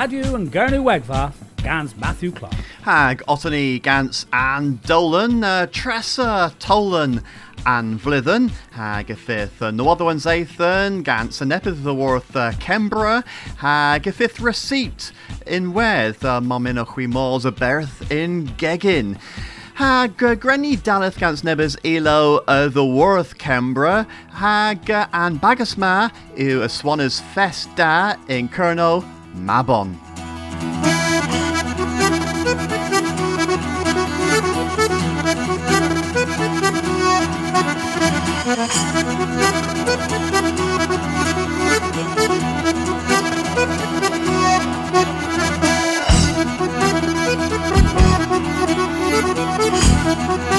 Radio and Gernu Wegva, Gans Matthew Clark. Hag Ottany Gans and Dolan, uh, Tressa Tolan and Vlithen, hag y fifth uh, no other one's Athan, Gans and Epith the Worth uh, Kembra, hag y fifth receipt in Weth, uh, Mamin o a berth in Gegin. Hag uh, Grenny Daleth gans nebys elo uh, the Worth Kembra, hag uh, and Bagasma yw a Swaners Festa in Kerno Mabon.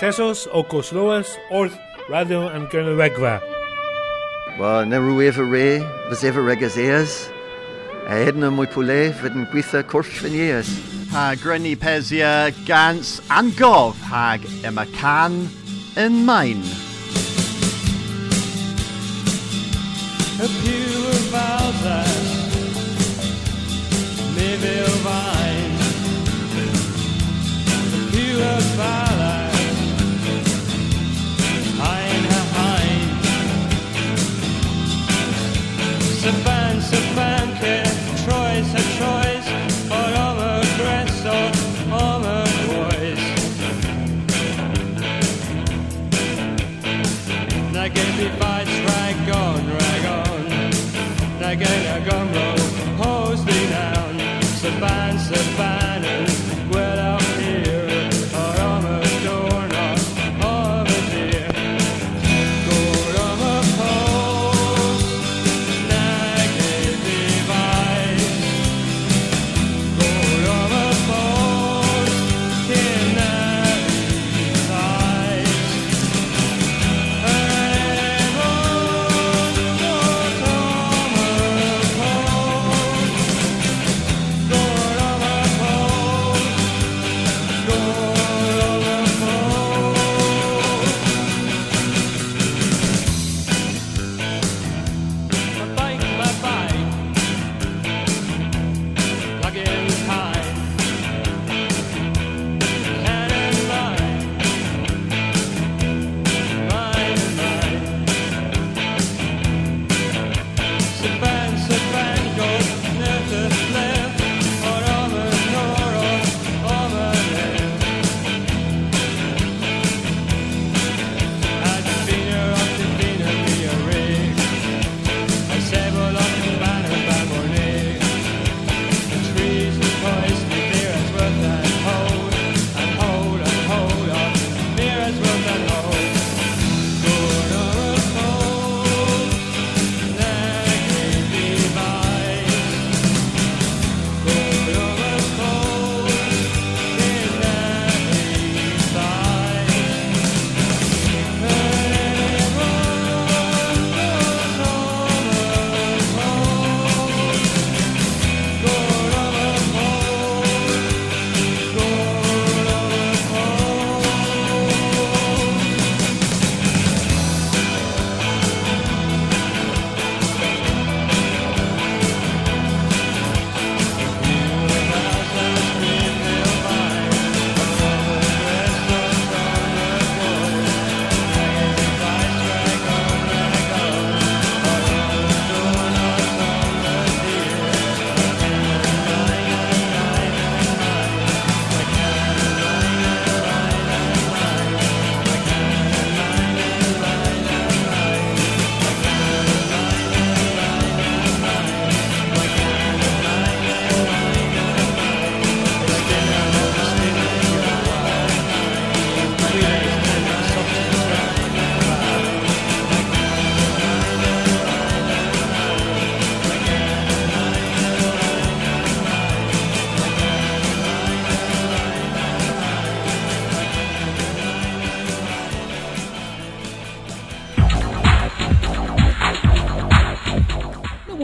Thesos o Cosloas, Orth, Radio and Gernaregva. Wa na rueva re, was ever regazeas. A edna mwy pwle fyd yn gweithio cwrs fynias. Ha Grenny Pesia, Gans and Gov hag Emma Can in Main. A pure Valdas, Mayville Vine, a pure Valdas. Saban, Saban, que Troyes,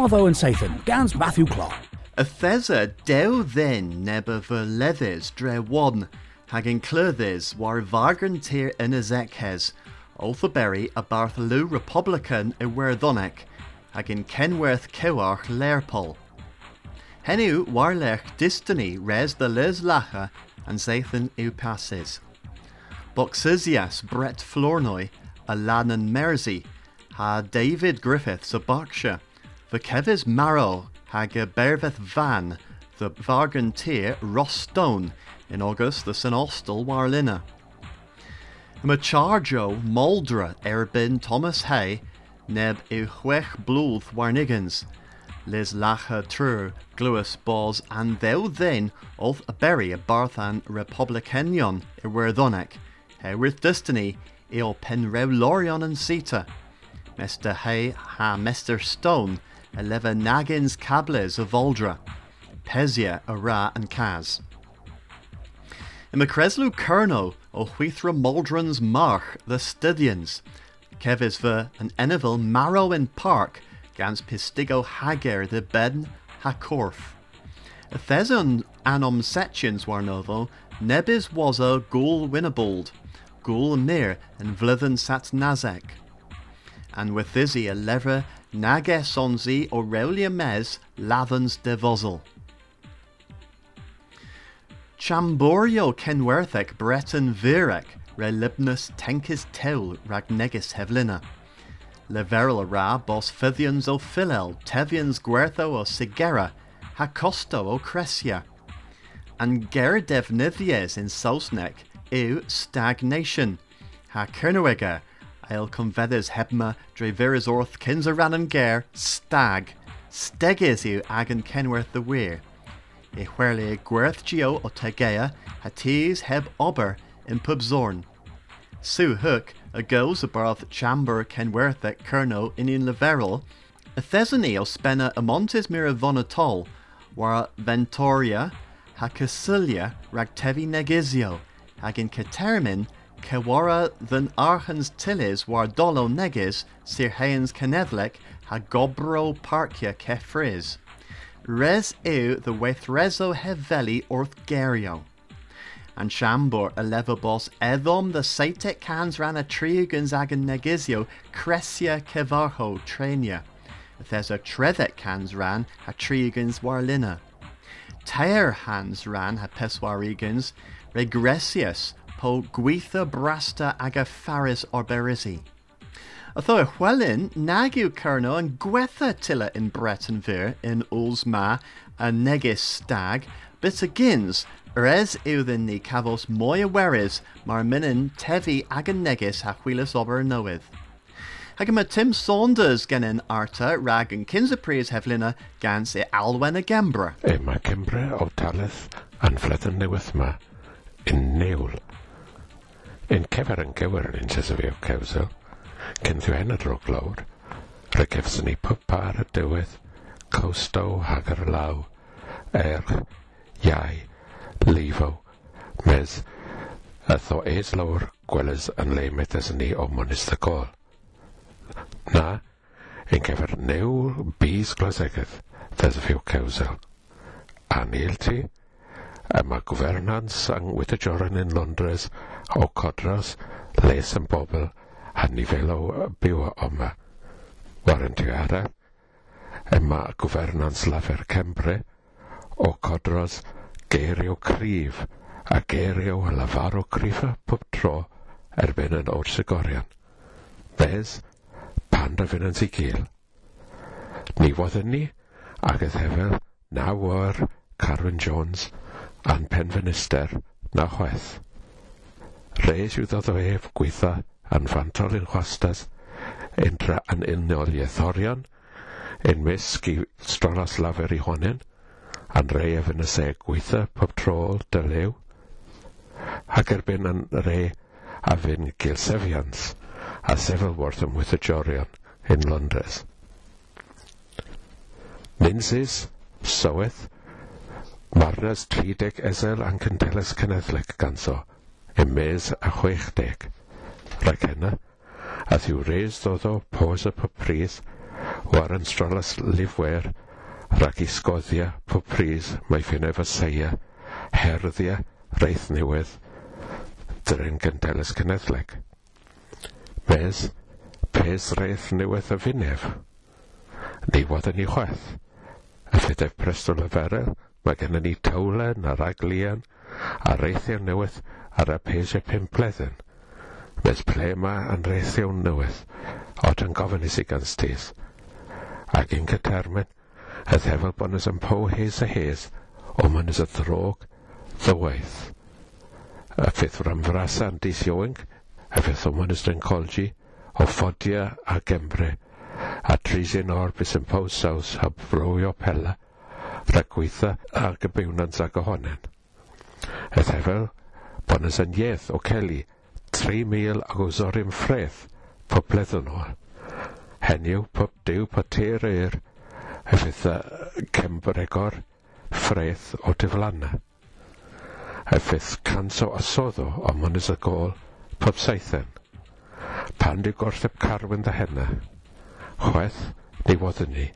Northo and Sathan, Gans Matthew Clark. A thesa dew then ver leathers dre one, hagin clothes war vargan tier in a zekhes, Olthaberry a Bartholomew Republican i Werdonek, hagin Kenworth Kewarch Lerpol. Henu warlech distany res the les lacha and Zathan u passes. Boxesias Brett Flournoy a Lannan Mersey, ha David Griffiths a Berkshire, the Kevis Marrow hag Berveth Van, the Vargan Tier Ross Stone, in August the St. Austell Warlina. Macharjo Moldra Erbin Thomas Hay, neb i chwech blwth warnigans, Liz lacha trur, gluas bos, and thou then, of a berry a Barthan Republicanion i he with destiny, il pen Lorion and Sita, Mr. Hay ha Mr. Stone, eleven nagins cables of Voldra, Pesia, Ara, and Kaz. In the Creslu Kerno, o Huithra Moldrons March, the Stydians, Kevis and an Marrow in Park, gans Pistigo Hager the Ben Hakorf. Thezon anom setchins war novo, nebis was a gul winnebold, gul mir and vlithen sat nazek. And with thizzy a lever nages onzi Aurelia mes lavens de vozel. Chamborio Kenwerthek Breton Virek relibnus tenkis teul ragnegis hevlina. Leveril ra bos fithians o Philel, Tevians Guertho o Sigera, Hacosto o Crescia. And Gerdev Nithies in Sausnek, eu stagnation. Ha Kernoega, Convedes hebma dreviris orth kinzaran and ger, stag. Stegis eu agan Kenworth the weir. E huerle Gwerth Geo o hatis heb ober in Pubzorn. Sue Hook, a goes abarth chamber Kenworth at Kerno in in Leveril, a Thesony o mira vonatol, war Ventoria, ha Casilia ragtevi negizio, hagin Catermin, Kewara than Archans Tillis war dolo negis, sir Hayens Kenevlek, ha Gobro Parkia Kefriz. Res eu the Wethrezo Heveli orth Gerio and Shambor a levabos edom the saitek cans ran a triugans agan negizio crescia kevarho. There's a tredek cans ran a triugans warlina. Tair hands ran ha peswarigans regressius po guitha brasta aga faris orberisi. Although Wellin, Nagu Kerno and Gwetha Tilla in Bretonville in Ulsma a Negis Stag, bit agins Res iwddyn ni cafos mwy o weris mar minyn tefi ag yn neges a chwilas ober newydd. Hagama Tim Saunders gennym arta rag y pris heflina gans e alwen y gembra. E mae gembra o talith yn fleddyn newydd yma yn newl. yn cefer yn gywyr yn sydd fi o cewsel, cyn ddiwen y drog lawr, rygefsyn ni pob par y dywydd, cawstow hagar law, erch, iau, lifo, mes, a tho eis lawr gwelys yn le metes ni o monis y gol. Na, yn gyfer new bys glasegydd, fes fyw cewsel. Anil ti, a mae gwfernans yng Ngwytajoran yn Londres o codros, les yn bobl, a nifel o byw yma. Warentiara, yma gwfernans lafer Cembre, o codros, geirio cryf, a geirio lafar o cryfa pob tro erbyn yn o'r Sigorion. Bez, pan da fynd yn sigil. Ni fodd yn ni, ac hefel na war, Carwyn Jones, a'n penfynister, na chweth. Rhes yw ddod o ef gweitha anfantol i'r chwastas, entra yn unol i ethorion, enwisg i strolas lafer i honyn, a'n re yn y seg gweitha pob trôl dylew, ac erbyn yn re a fyn Gilsefians a Sevelworth ym Mwythajorion in Londres. Menzies, Soweth, Marnas 30 Ezel Ancendeles Cenedlic ganso, ym mes a chwechdeg. Rhaid yna, a ddiw reis ddod o pos y popris, war yn strolas lifwer, rhag i sgoddia popris mae ffynef y seia, herddia reith newydd, dryn gyndeles cenedleg. Mes, pes reith newydd y finef. Ni wad yn ei chweth. Y ffedef prestol y ferel, mae gennym ni tawlen a raglian a reithiau newydd ar y peisio'r pumpledd Mes ple yma yn reith iawn newydd, ot yn gofyn i sig ans tis. Ac yn cytermyn, y ddefel bonus yn po hes a hes, o mynys y ddrog, ddywaith. Y ffydd rhan frasa yn dis y ffydd o o mynys yn colgi, o ffodia a gembre, a trisyn o'r bys yn po saws a brwyo pela, rhag gweitha a gybiwnans ag ohonen. Y ddefel, Bonazaniaeth o Celi, 3,000 ag o zorim po pob bleddenor. Heniw pob diw potir eir, a fydd cembregor ffreth o diflanna. A fydd cans o asoddo o mynydd y gôl pob saithen. Pan di gortheb carwyn dda henna, chweth ni woddyn ni,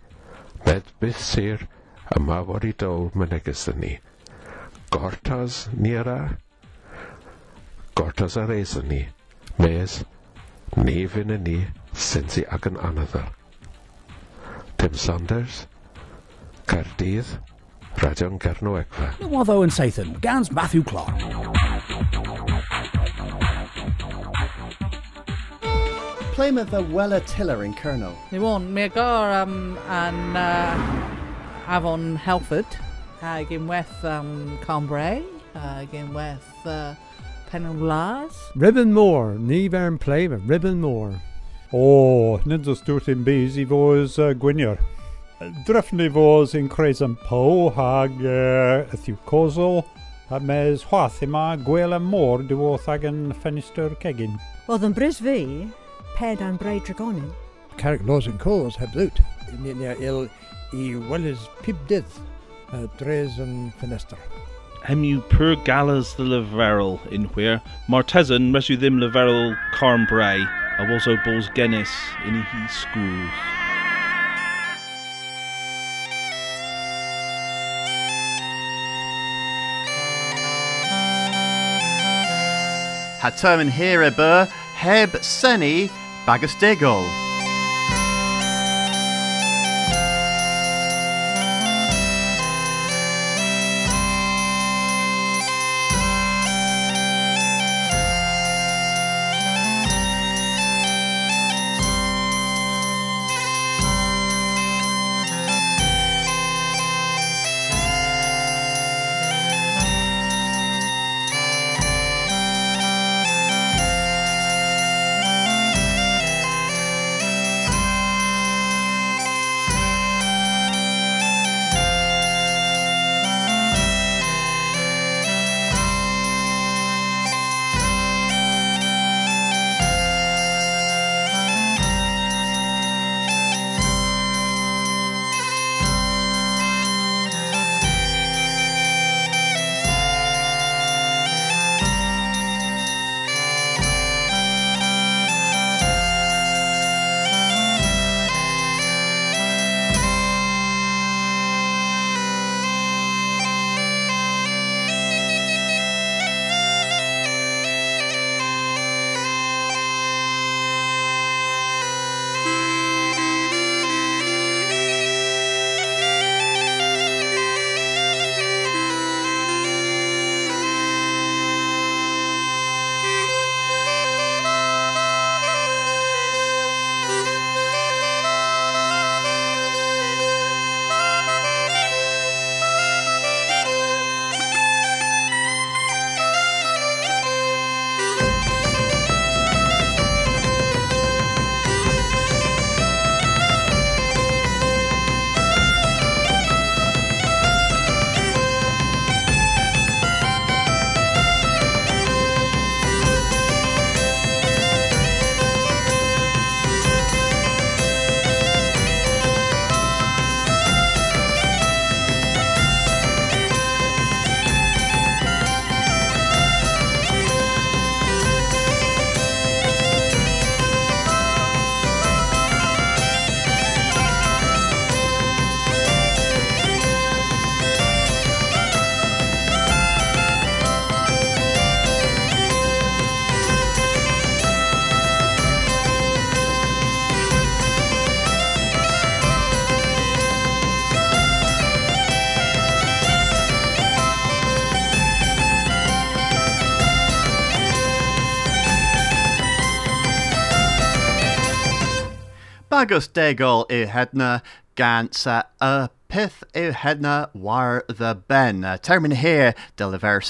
med byth sir yma fod i dol myneges dyn ni. Gortas ni ara, Gortas ar eis ni. Mes, ni fyn ni, sensi ag yn anadda. Tim Saunders, Caerdydd, Radion Gerno Egfa. Nwoddo and Sathan, Gans Matthew Clark. Plymouth the Weller Tiller in Kerno. Ni won, mi agor um, an uh, Avon Helford, ag unwaith um, Cambrai, ag unwaith uh, pen yn? Ribbon Moor, ni fer yn play Ribbon Moor. O, oh, nid oes dwrt i'n bys i fos uh, gwynior. Dreffnu fos yn creus yn po hag uh, ythiw cosol, a mes hwath yma gwel y môr dywoth ag yn ffenistr cegin. Oedd yn brys fi, ped am braid dragonin. Carrick Laws and Coles heb ddwt. Ni'n il i welys pibdydd uh, dres yn ffenestr. Hemu pur galas the leverel in where Martesan resu ddim leverel carn bray a also balls genis in he schools. Ha term here heb seni bagus digol. Bagus degol i hedna gans uh, a pith i hedna war the ben. Termin here de la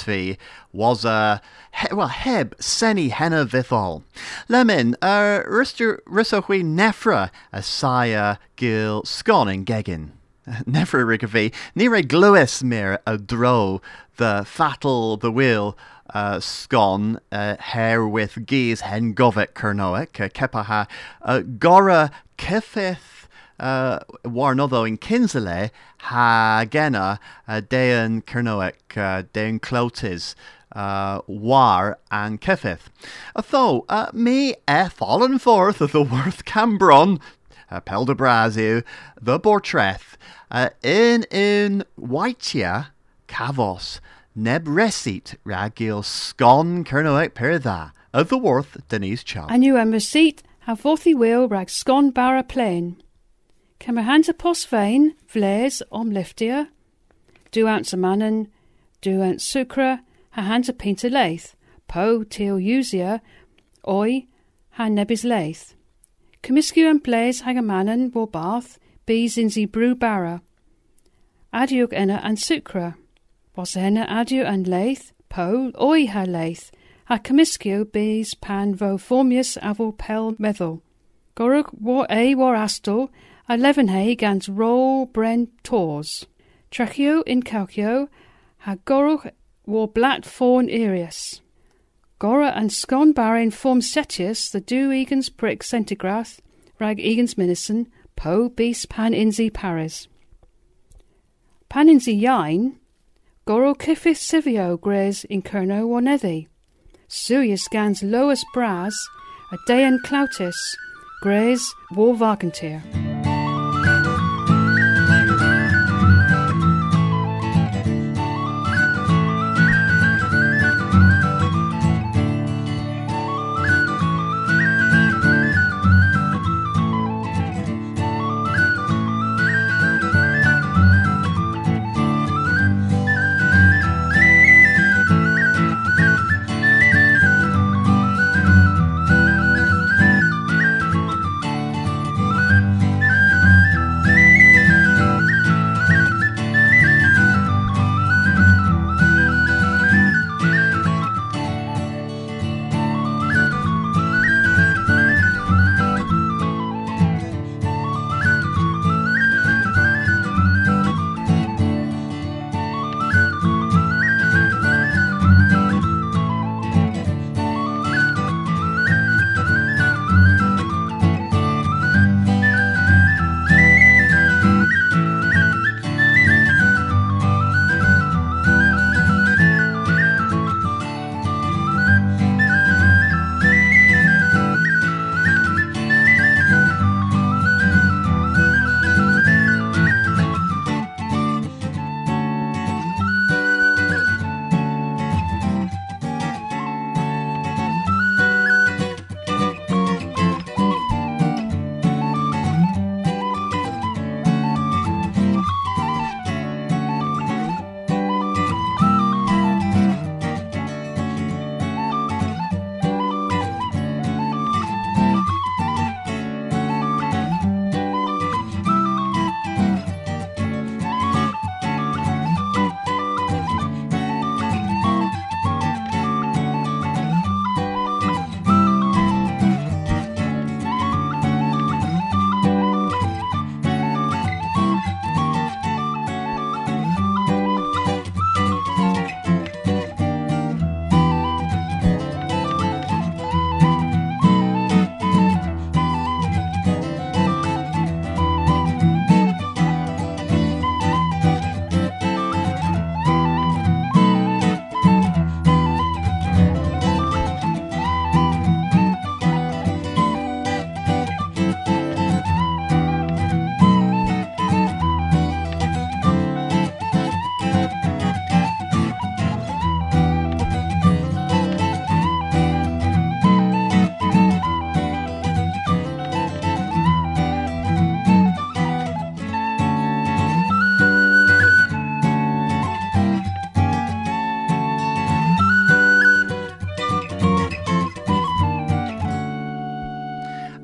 was a he, well heb seni henna vithol. Lemin uh rister risohui nefra a saya gil scon in gegin. Nefra rigavi nire gluis mir a dro the fatal the will uh, scon uh, hair with geese hen govik kernoic uh, kepaha uh, gora kefith uh, warnotho in Kinsale ha gena uh, dean kernoic uh, dean clotis uh, war and kefith. Although uh, me e fallen forth of the worth Cambron uh, Pelda Braziu, the Bortreth, uh, in in Waitia, Cavos, neb receipt ragil scon kernoek perda, of the worth Denise Chow. And you am receipt ha forthy wheel rag scon barra plain. Can my hands a pos vein, vles om do answer mannen, do ant sucra, ha hands a lath, po til usia, oi, ha nebis lath. Commiscu and blaze mannen vor bath, bees in ze brew barra. Adiuk enna and sucra. Was henna adiu and lath, po, oi ha lath, ha commiscu bees pan vo formius avo pel meddwl. Gorug war a war astel, a levenhe gans roll bren tors. Trachio in calcio, ha gorug war blat fawn irius. Gora and scon barin form setius the do egans prick centigrath, rag egans minison, po bis pan inzi paris. Pan inzi yain, goro kifis civio gres in kerno wonethi. Suyus gans loas bras, a dean clautis, gres war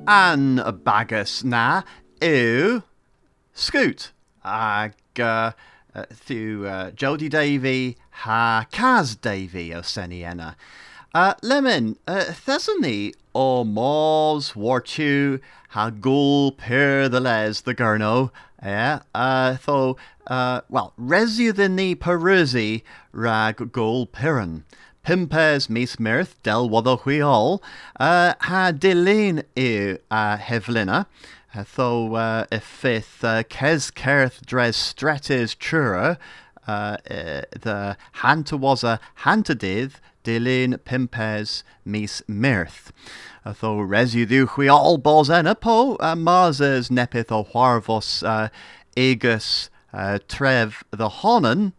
an bagus na yw Scoot ag uh, uh, through uh, Jodie Davy ha Kaz Davy o Seni enna. Uh, Lemon, uh, Thesany o Mors Warchu ha gul per the les the gurno. Yeah, uh, tho, uh, well, resu the ni perusi rag gul piran. Pimpes mis mirth del wado all uh, ha dilin i uh, hevlina. Uh, tho uh, y ffith uh, ces certh dres stretis trura uh, uh, the hanta was a hanta dydd dilyn pimpes mis mirth. Tho residw chwi all bos enna po uh, marsers nepith o warfos uh, egus uh, tref the honan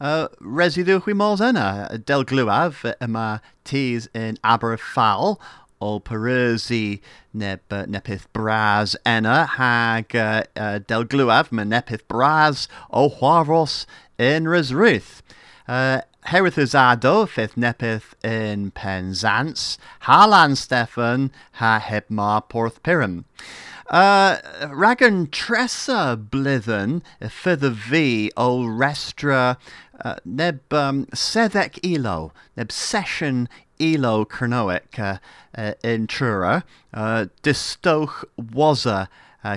uh, residw chwi mors enna del gluaf yma tis in Aberfal o Perusi neb, uh, enna hag uh, uh, del gluaf ma nepith bras o Huaros in Resruth. Uh, Herithazado fifth nepith in Penzance, Harlan Stefan ha hebma porth pirum. Uh, Ragan Tressa blithen further V o restra uh, neb um, sedek elo neb session elo kernoic uh, uh, in Trura uh, distoch waza uh,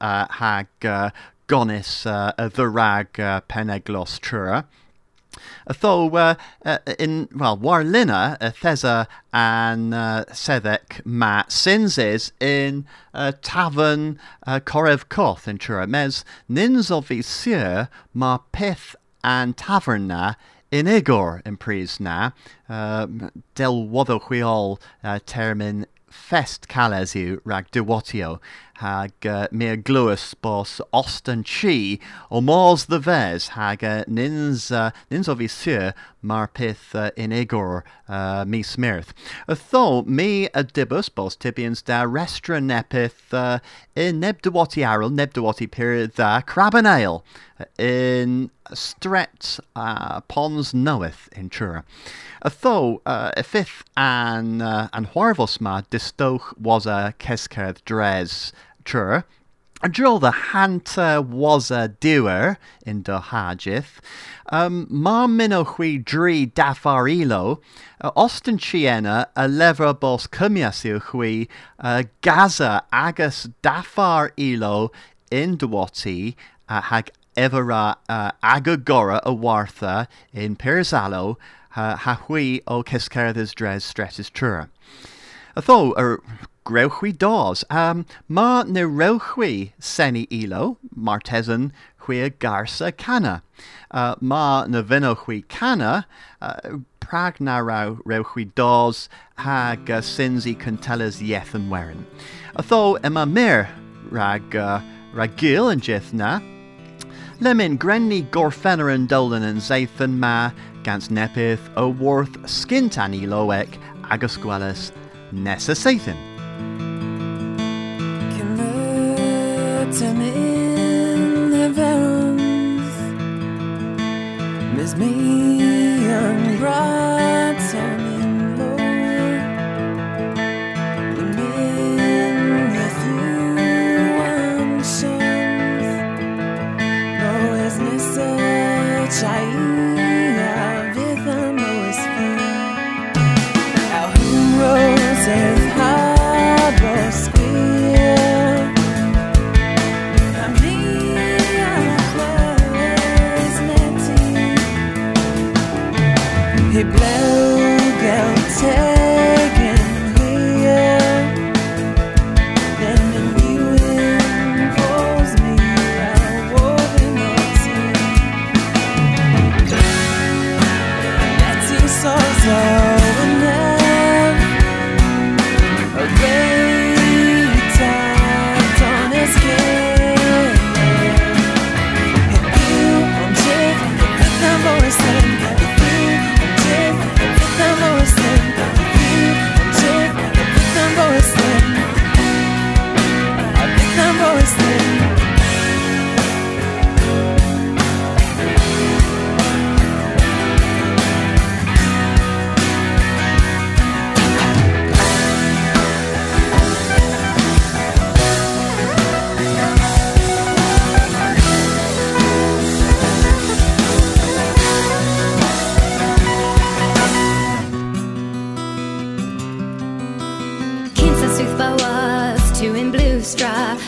uh, hag uh, gonis uh, the rag uh, peneglos Trura. Tho uh, in well warlina uh, thesa and uh, sedek ma sinses in uh, tavern uh, korev koth in chura mes nins of visir ma pith and taverna in Igor in pris na. Uh, del wado chwiol uh, termin fest calesiu rag diwatio hag uh, mere gluas bos ostan chi o mors the ves hag uh, nins uh, nins of isur mar uh, in igor uh, mi smirth. Uh, tho mi a dibus bos tibians da restra nepith uh, in nebdawati aril nebdawati period da crabanail in stret uh, pons knoweth in. Uh, tho uh, a fifth an uh, an huarvos ma distoch was a keskerth dres A drill the hanta was a doer in do hajith. Um, ma minno hui dri dafar ilo, uh, ostan chiena a lever bos cumiasiu hui uh, gaza agus dafar ilo in duwati uh, hag evera uh, agagora a wartha in Pirzalo uh, ha hui o keskerthas dres stretis trura. Atho, er, grewchwi dos. Um, ma ne rewchwi seni ilo, martesan chwi garsa cana. Uh, ma na vinochwi cana, uh, prag na raw rewchwi dos hag uh, sinzi cantelas yeth and werin. Atho emma mir rag, uh, rag gil and jith na, Lemon grenni gorfenner and dolan and zaithan ma, gans nepith o worth skintani loek agus gwellis nessa sathan. Ten in the verums Miss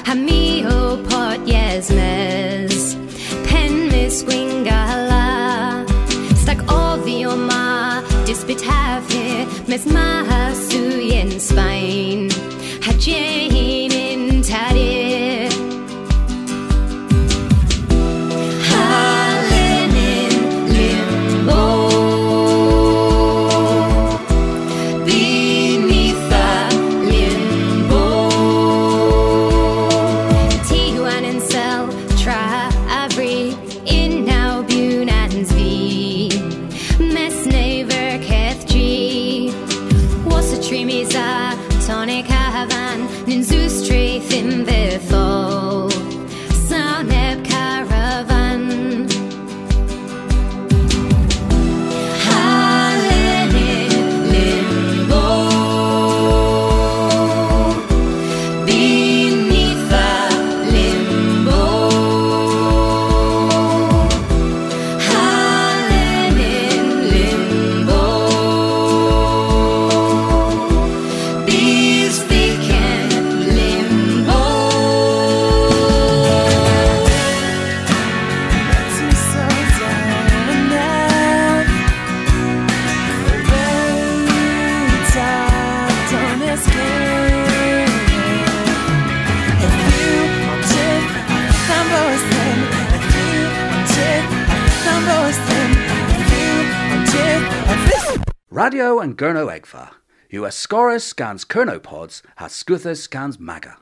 hamio pot yesmes, pen misquingala, stak ovioma, dispitavir, mesmaha suyen spine, hajir. Gurno Egvar, who Ascorus scans has Hascuthus scans Maga.